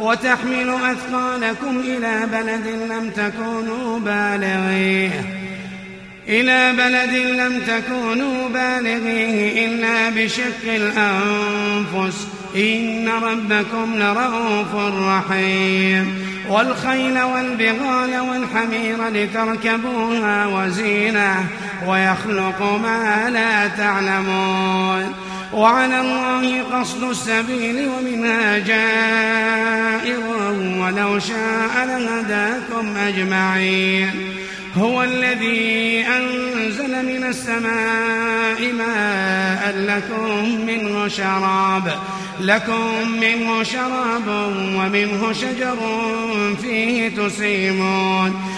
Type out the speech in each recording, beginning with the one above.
وتحمل أثقالكم إلى بلد لم تكونوا بالغيه. إلى بلد لم تكونوا بالغيه إلا بشق الأنفس. إن ربكم لرؤوف رحيم. والخيل والبغال والحمير لتركبوها وزينة. ويخلق ما لا تعلمون. وعلى الله قصد السبيل ومنها جائر ولو شاء لهداكم أجمعين. هو الذي أنزل من السماء ماء لكم منه شراب لكم منه شراب ومنه شجر فيه تسيمون.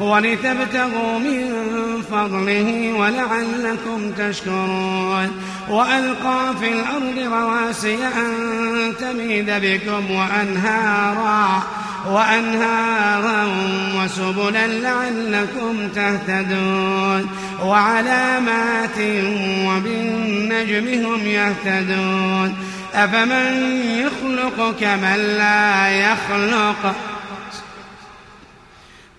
ولتبتغوا من فضله ولعلكم تشكرون. وألقى في الأرض رواسي أن تميد بكم وأنهارا وأنهارا وسبلا لعلكم تهتدون. وعلامات وبالنجم هم يهتدون. أفمن يخلق كمن لا يخلق؟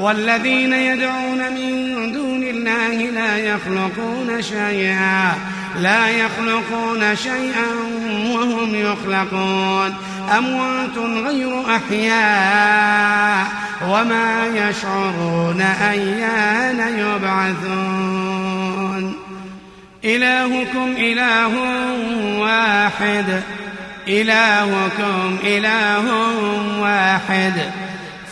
والذين يدعون من دون الله لا يخلقون شيئا لا يخلقون شيئا وهم يخلقون. أموات غير أحياء وما يشعرون أيان يبعثون. إلهكم إله واحد إلهكم إله واحد.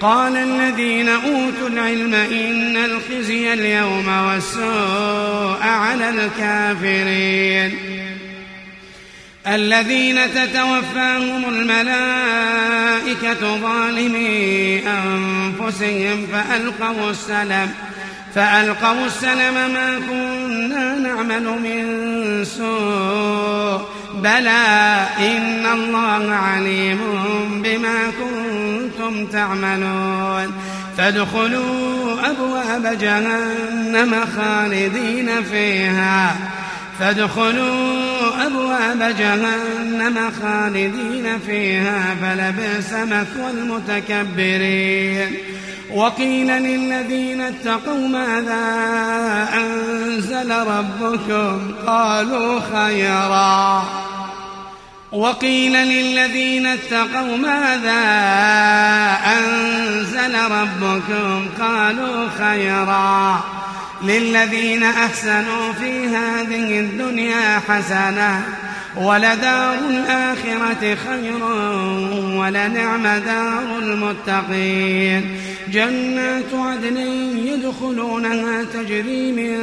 قال الذين أوتوا العلم إن الخزي اليوم والسوء على الكافرين. الذين تتوفاهم الملائكة ظالمي أنفسهم فألقوا السلم فألقوا السلم ما كنا نعمل من سوء. بلى إن الله عليم بما كنتم تعملون. فادخلوا أبواب جهنم خالدين فيها. فادخلوا أبواب جهنم خالدين فيها فلبئس مثوى المتكبرين. وقيل للذين اتقوا ماذا أنزل ربكم؟ قالوا خيرا. وقيل للذين اتقوا ماذا أنزل ربكم؟ قالوا خيرا. للذين أحسنوا في هذه الدنيا حسنة ولدار الآخرة خير ولنعم دار المتقين. جنات عدن يدخلونها تجري من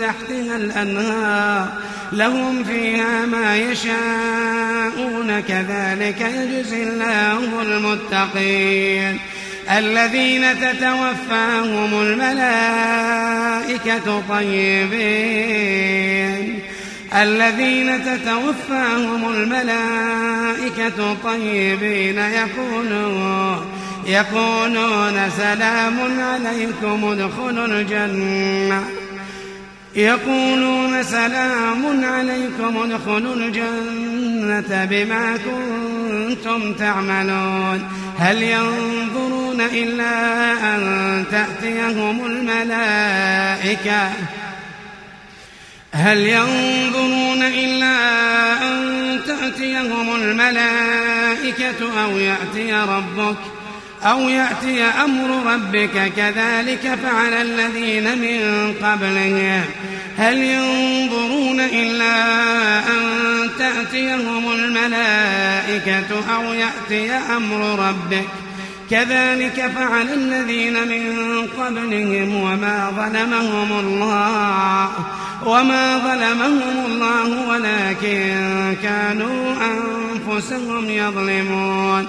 تحتها الأنهار لهم فيها ما يشاءون كذلك يجزي الله المتقين. الذين تتوفاهم الملائكة طيبين. الذين تتوفاهم الملائكة طيبين يقولون يقولون سلام عليكم ادخلوا الجنة. يقولون سلام عليكم ادخلوا الجنة بما كنتم تعملون. هل ينظرون إلا أن تأتيهم الملائكة؟ هل ينظرون إلا أن تأتيهم الملائكة أو يأتي ربك؟ أو يأتي أمر ربك كذلك فعل الذين من قبلهم هل ينظرون إلا أن تأتيهم الملائكة أو يأتي أمر ربك؟ كذلك فعل الذين من قبلهم وما ظلمهم الله. وما ظلمهم الله ولكن كانوا أنفسهم يظلمون.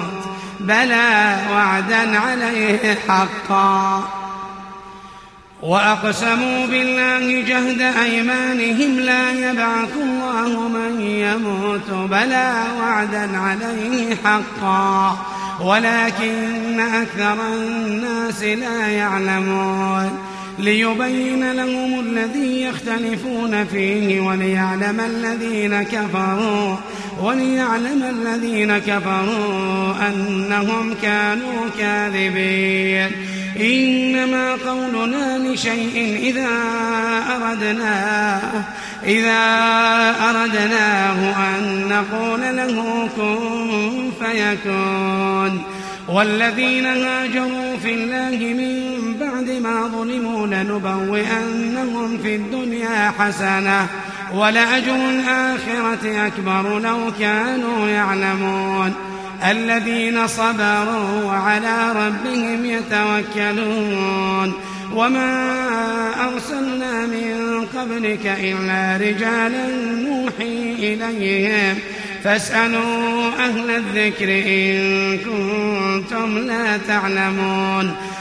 بلى وعدا عليه حقا. وأقسموا بالله جهد أيمانهم لا يبعث الله من يموت بلى وعدا عليه حقا. ولكن أكثر الناس لا يعلمون. ليبين لهم الذي يختلفون فيه وليعلم الذين كفروا وليعلم الذين كفروا أنهم كانوا كاذبين. إنما قولنا لشيء إذا أردناه إذا أردناه أن نقول له كن فيكون. والذين هاجروا في الله من بعد ما ظلموا لنبوئنهم في الدنيا حسنة ولأجر الآخرة أكبر لو كانوا يعلمون. الذين صبروا وعلى ربهم يتوكلون. وما أرسلنا من قبلك إلا رجالا نوحي إليهم. فاسألوا أهل الذكر إن كنتم لا تعلمون.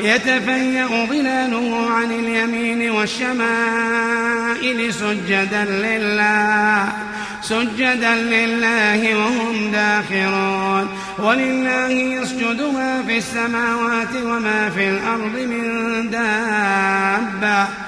يتفيأ ظلاله عن اليمين والشمائل سجدا لله سجدا لله وهم داخرون. ولله يسجد ما في السماوات وما في الأرض من دابة.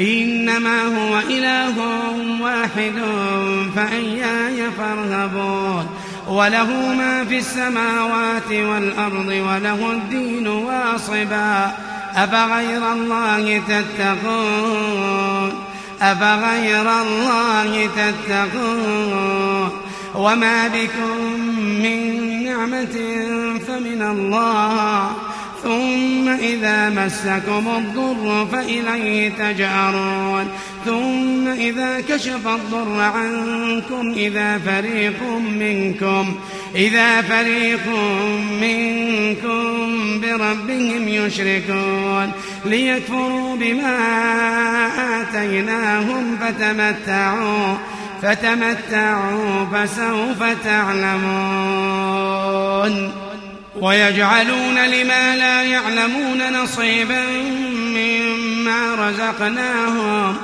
إنما هو إله واحد فإياي فارهبون. وله ما في السماوات والأرض وله الدين واصبا. أفغير الله تتقون؟ أفغير الله تتقون؟ وما بكم من نعمة فمن الله. ثم إذا مسكم الضر فإليه تجأرون. ثم إذا كشف الضر عنكم إذا فريق منكم إذا فريق منكم بربهم يشركون. ليكفروا بما آتيناهم فتمتعوا فتمتعوا فسوف تعلمون. ويجعلون لما لا يعلمون نصيبا مما رزقناهم.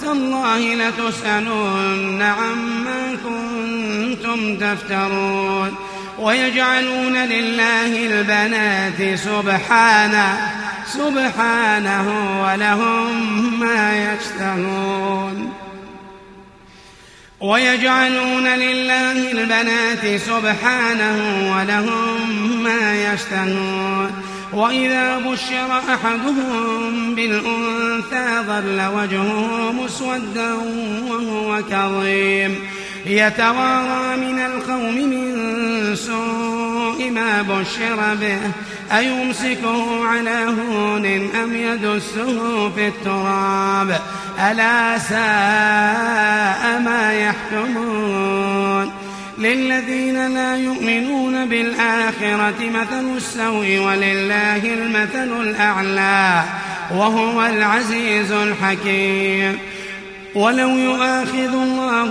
تالله لتسألن عما كنتم تفترون. ويجعلون لله البنات سبحانه سبحانه ولهم ما يشتهون. ويجعلون لله البنات سبحانه ولهم ما يشتهون. وإذا بشر أحدهم بالأنثى ظل وجهه مسودا وهو كظيم. يتوارى من القوم من سوء ما بشر به. أيمسكه على هون أم يدسه في التراب؟ ألا ساء ما يحكمون؟ للذين لا يؤمنون بالآخرة مثل السوء ولله المثل الأعلى وهو العزيز الحكيم. ولو يؤاخذ الله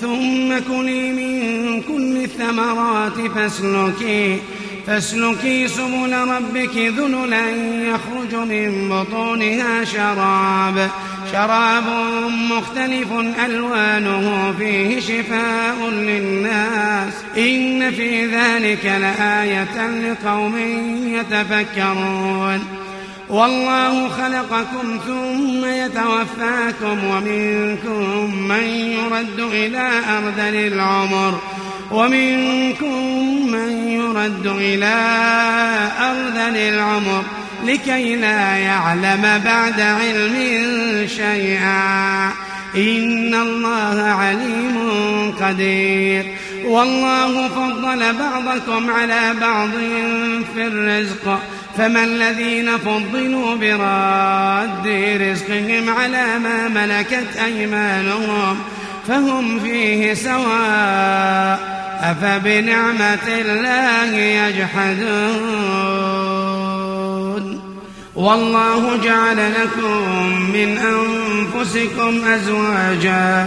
ثم كلي من كل الثمرات فاسلكي فاسلكي سبل ربك ذللا يخرج من بطونها شراب شراب مختلف ألوانه فيه شفاء للناس. إن في ذلك لآية لقوم يتفكرون. والله خلقكم ثم يتوفاكم ومنكم من يرد إلى أرذل العمر ومنكم من يرد إلى أرذل العمر لكي لا يعلم بعد علم شيئا. إن الله عليم قدير. والله فضل بعضكم على بعض في الرزق. فما الذين فضلوا براد رزقهم على ما ملكت أيمانهم فهم فيه سواء أفبنعمة الله يجحدون. والله جعل لكم من أنفسكم أزواجا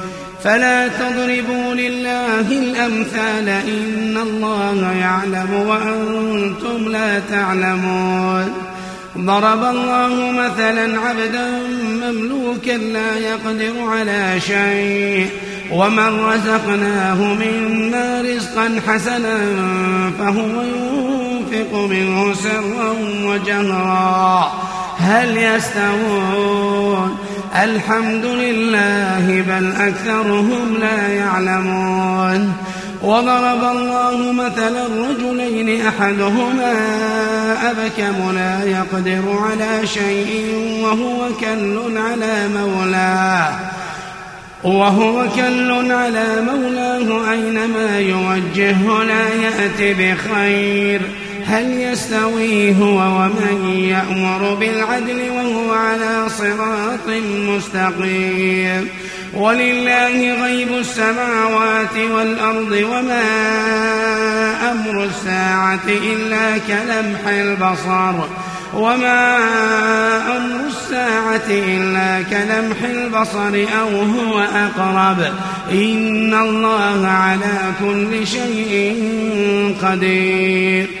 فلا تضربوا لله الأمثال إن الله يعلم وأنتم لا تعلمون. ضرب الله مثلا عبدا مملوكا لا يقدر على شيء. ومن رزقناه منا رزقا حسنا فهو ينفق منه سرا وجهرا. هل يستوون؟ الحمد لله بل أكثرهم لا يعلمون وضرب الله مثلا رجلين أحدهما أبكم لا يقدر على شيء وهو كل على مولاه وهو كل على مولاه أينما يوجهه لا يأت بخير هل يستوي هو ومن يأمر بالعدل وهو على صراط مستقيم؟ ولله غيب السماوات والأرض وما أمر الساعة إلا كلمح البصر. وما أمر الساعة إلا كلمح البصر أو هو أقرب. إن الله على كل شيء قدير.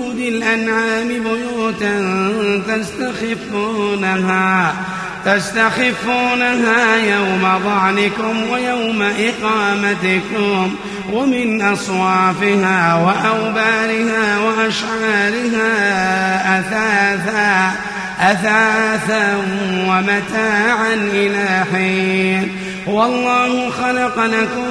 الأنعام بيوتا تستخفونها تستخفونها يوم ظعنكم ويوم إقامتكم ومن أصوافها وأوبارها وأشعارها أثاثا أثاثا ومتاعا إلى حين. والله خلق لكم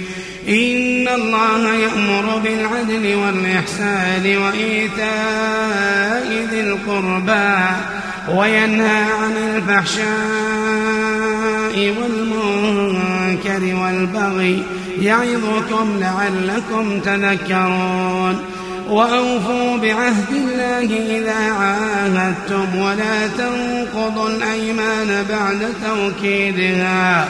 إن الله يأمر بالعدل والإحسان وإيتاء ذي القربى وينهى عن الفحشاء والمنكر والبغي يعظكم لعلكم تذكرون وأوفوا بعهد الله إذا عاهدتم ولا تنقضوا الأيمان بعد توكيدها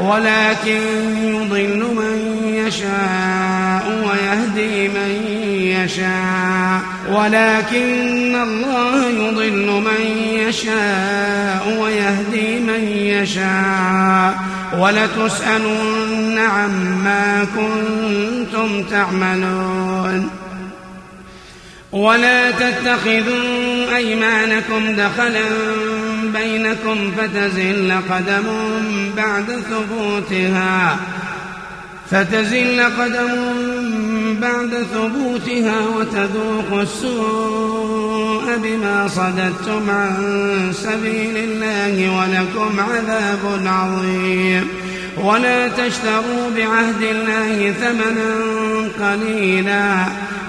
ولكن يضل من يشاء ويهدي من يشاء. ولكن الله يضل من يشاء ويهدي من يشاء. ولتسألن عما كنتم تعملون. ولا تتخذوا أيمانكم دخلا بينكم فتزل قدم بعد ثبوتها. فتزل قدم بعد ثبوتها وتذوق السوء بما صددتم عن سبيل الله ولكم عذاب عظيم. ولا تشتروا بعهد الله ثمنا قليلا.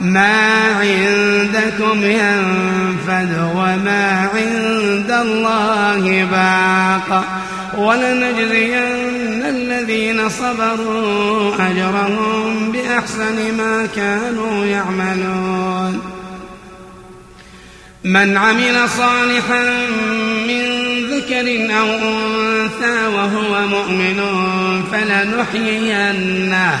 ما عندكم ينفد وما عند الله باق. ولنجزين الذين صبروا أجرهم بأحسن ما كانوا يعملون. من عمل صالحا من ذكر أو أنثى وهو مؤمن فلنحيينه.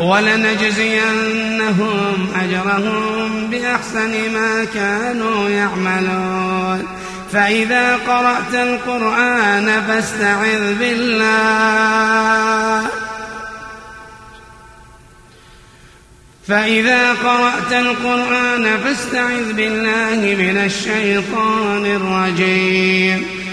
ولنجزينهم أجرهم بأحسن ما كانوا يعملون. فإذا قرأت القرآن فاستعذ بالله. فإذا قرأت القرآن فاستعذ بالله من الشيطان الرجيم.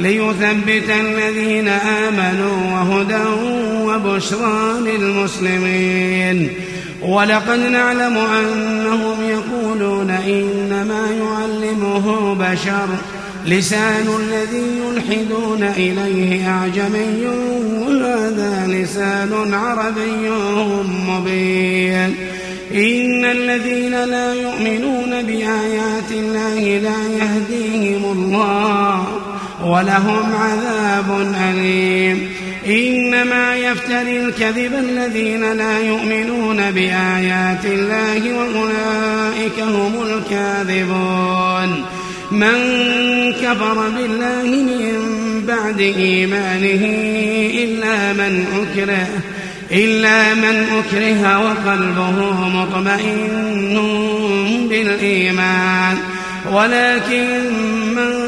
ليثبت الذين آمنوا وهدى وبشرى للمسلمين. ولقد نعلم أنهم يقولون إنما يعلمه بشر. لسان الذي يلحدون إليه أعجمي وهذا لسان عربي مبين. إن الذين لا يؤمنون بآيات الله لا يهديهم الله. ولهم عذاب أليم. إنما يفتري الكذب الذين لا يؤمنون بآيات الله وأولئك هم الكاذبون. من كفر بالله من بعد إيمانه إلا من أكره إلا من أكره وقلبه مطمئن بالإيمان. ولكن من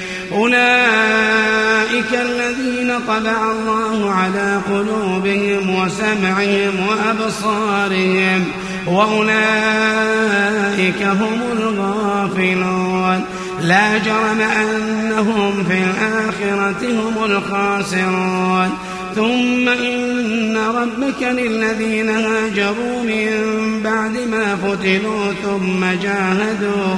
أولئك الذين طبع الله على قلوبهم وسمعهم وأبصارهم وأولئك هم الغافلون لا جرم أنهم في الآخرة هم الخاسرون ثم إن ربك للذين هاجروا من بعد ما فتنوا ثم جاهدوا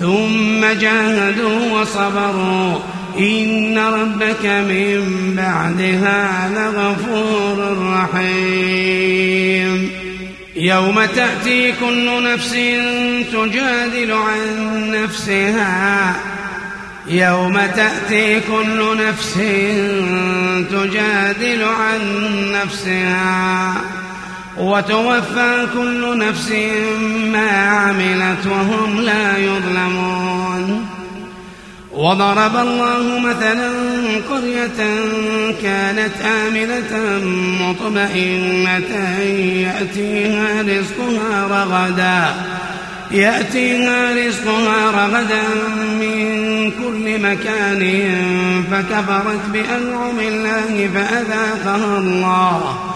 ثم جاهدوا وصبروا. إن ربك من بعدها لغفور رحيم. يوم تأتي كل نفس تجادل عن نفسها. يوم تأتي كل نفس تجادل عن نفسها. وتوفى كل نفس ما عملت وهم لا يظلمون. وضرب الله مثلا قرية كانت آمنة مطمئنة يأتيها رزقها رغدا يأتيها رزقها رغدا من كل مكان فكفرت بأنعم الله فأذاقها الله.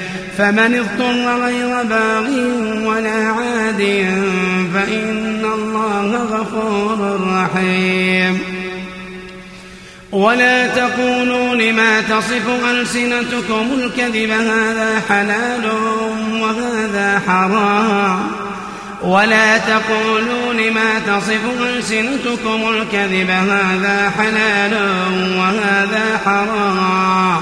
فمن اضطر غير باغ ولا عاد فإن الله غفور رحيم. ولا تقولوا لما تصف ألسنتكم الكذب هذا حلال وهذا حرام. ولا تقولوا لما تصف ألسنتكم الكذب هذا حلال وهذا حرام.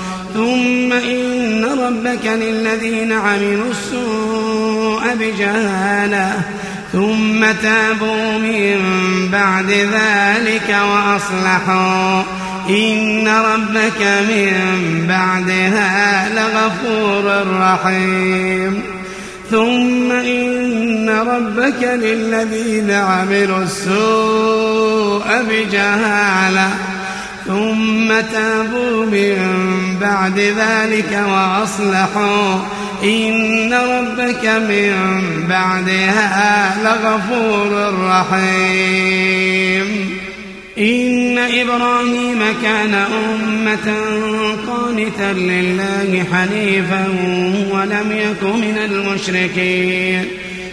ثم إن ربك للذين عملوا السوء بجهالة ثم تابوا من بعد ذلك وأصلحوا. إن ربك من بعدها لغفور رحيم. ثم إن ربك للذين عملوا السوء بجهالة ثم تابوا من بعد ذلك وأصلحوا. إن ربك من بعدها لغفور رحيم. إن إبراهيم كان أمة قانتا لله حنيفا ولم يك من المشركين.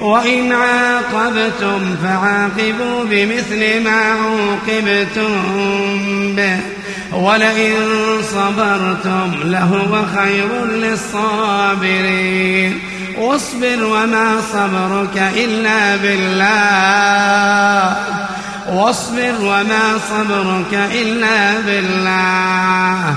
وإن عاقبتم فعاقبوا بمثل ما عوقبتم به. ولئن صبرتم لهو خير للصابرين. واصبر وما صبرك إلا بالله. واصبر وما صبرك إلا بالله.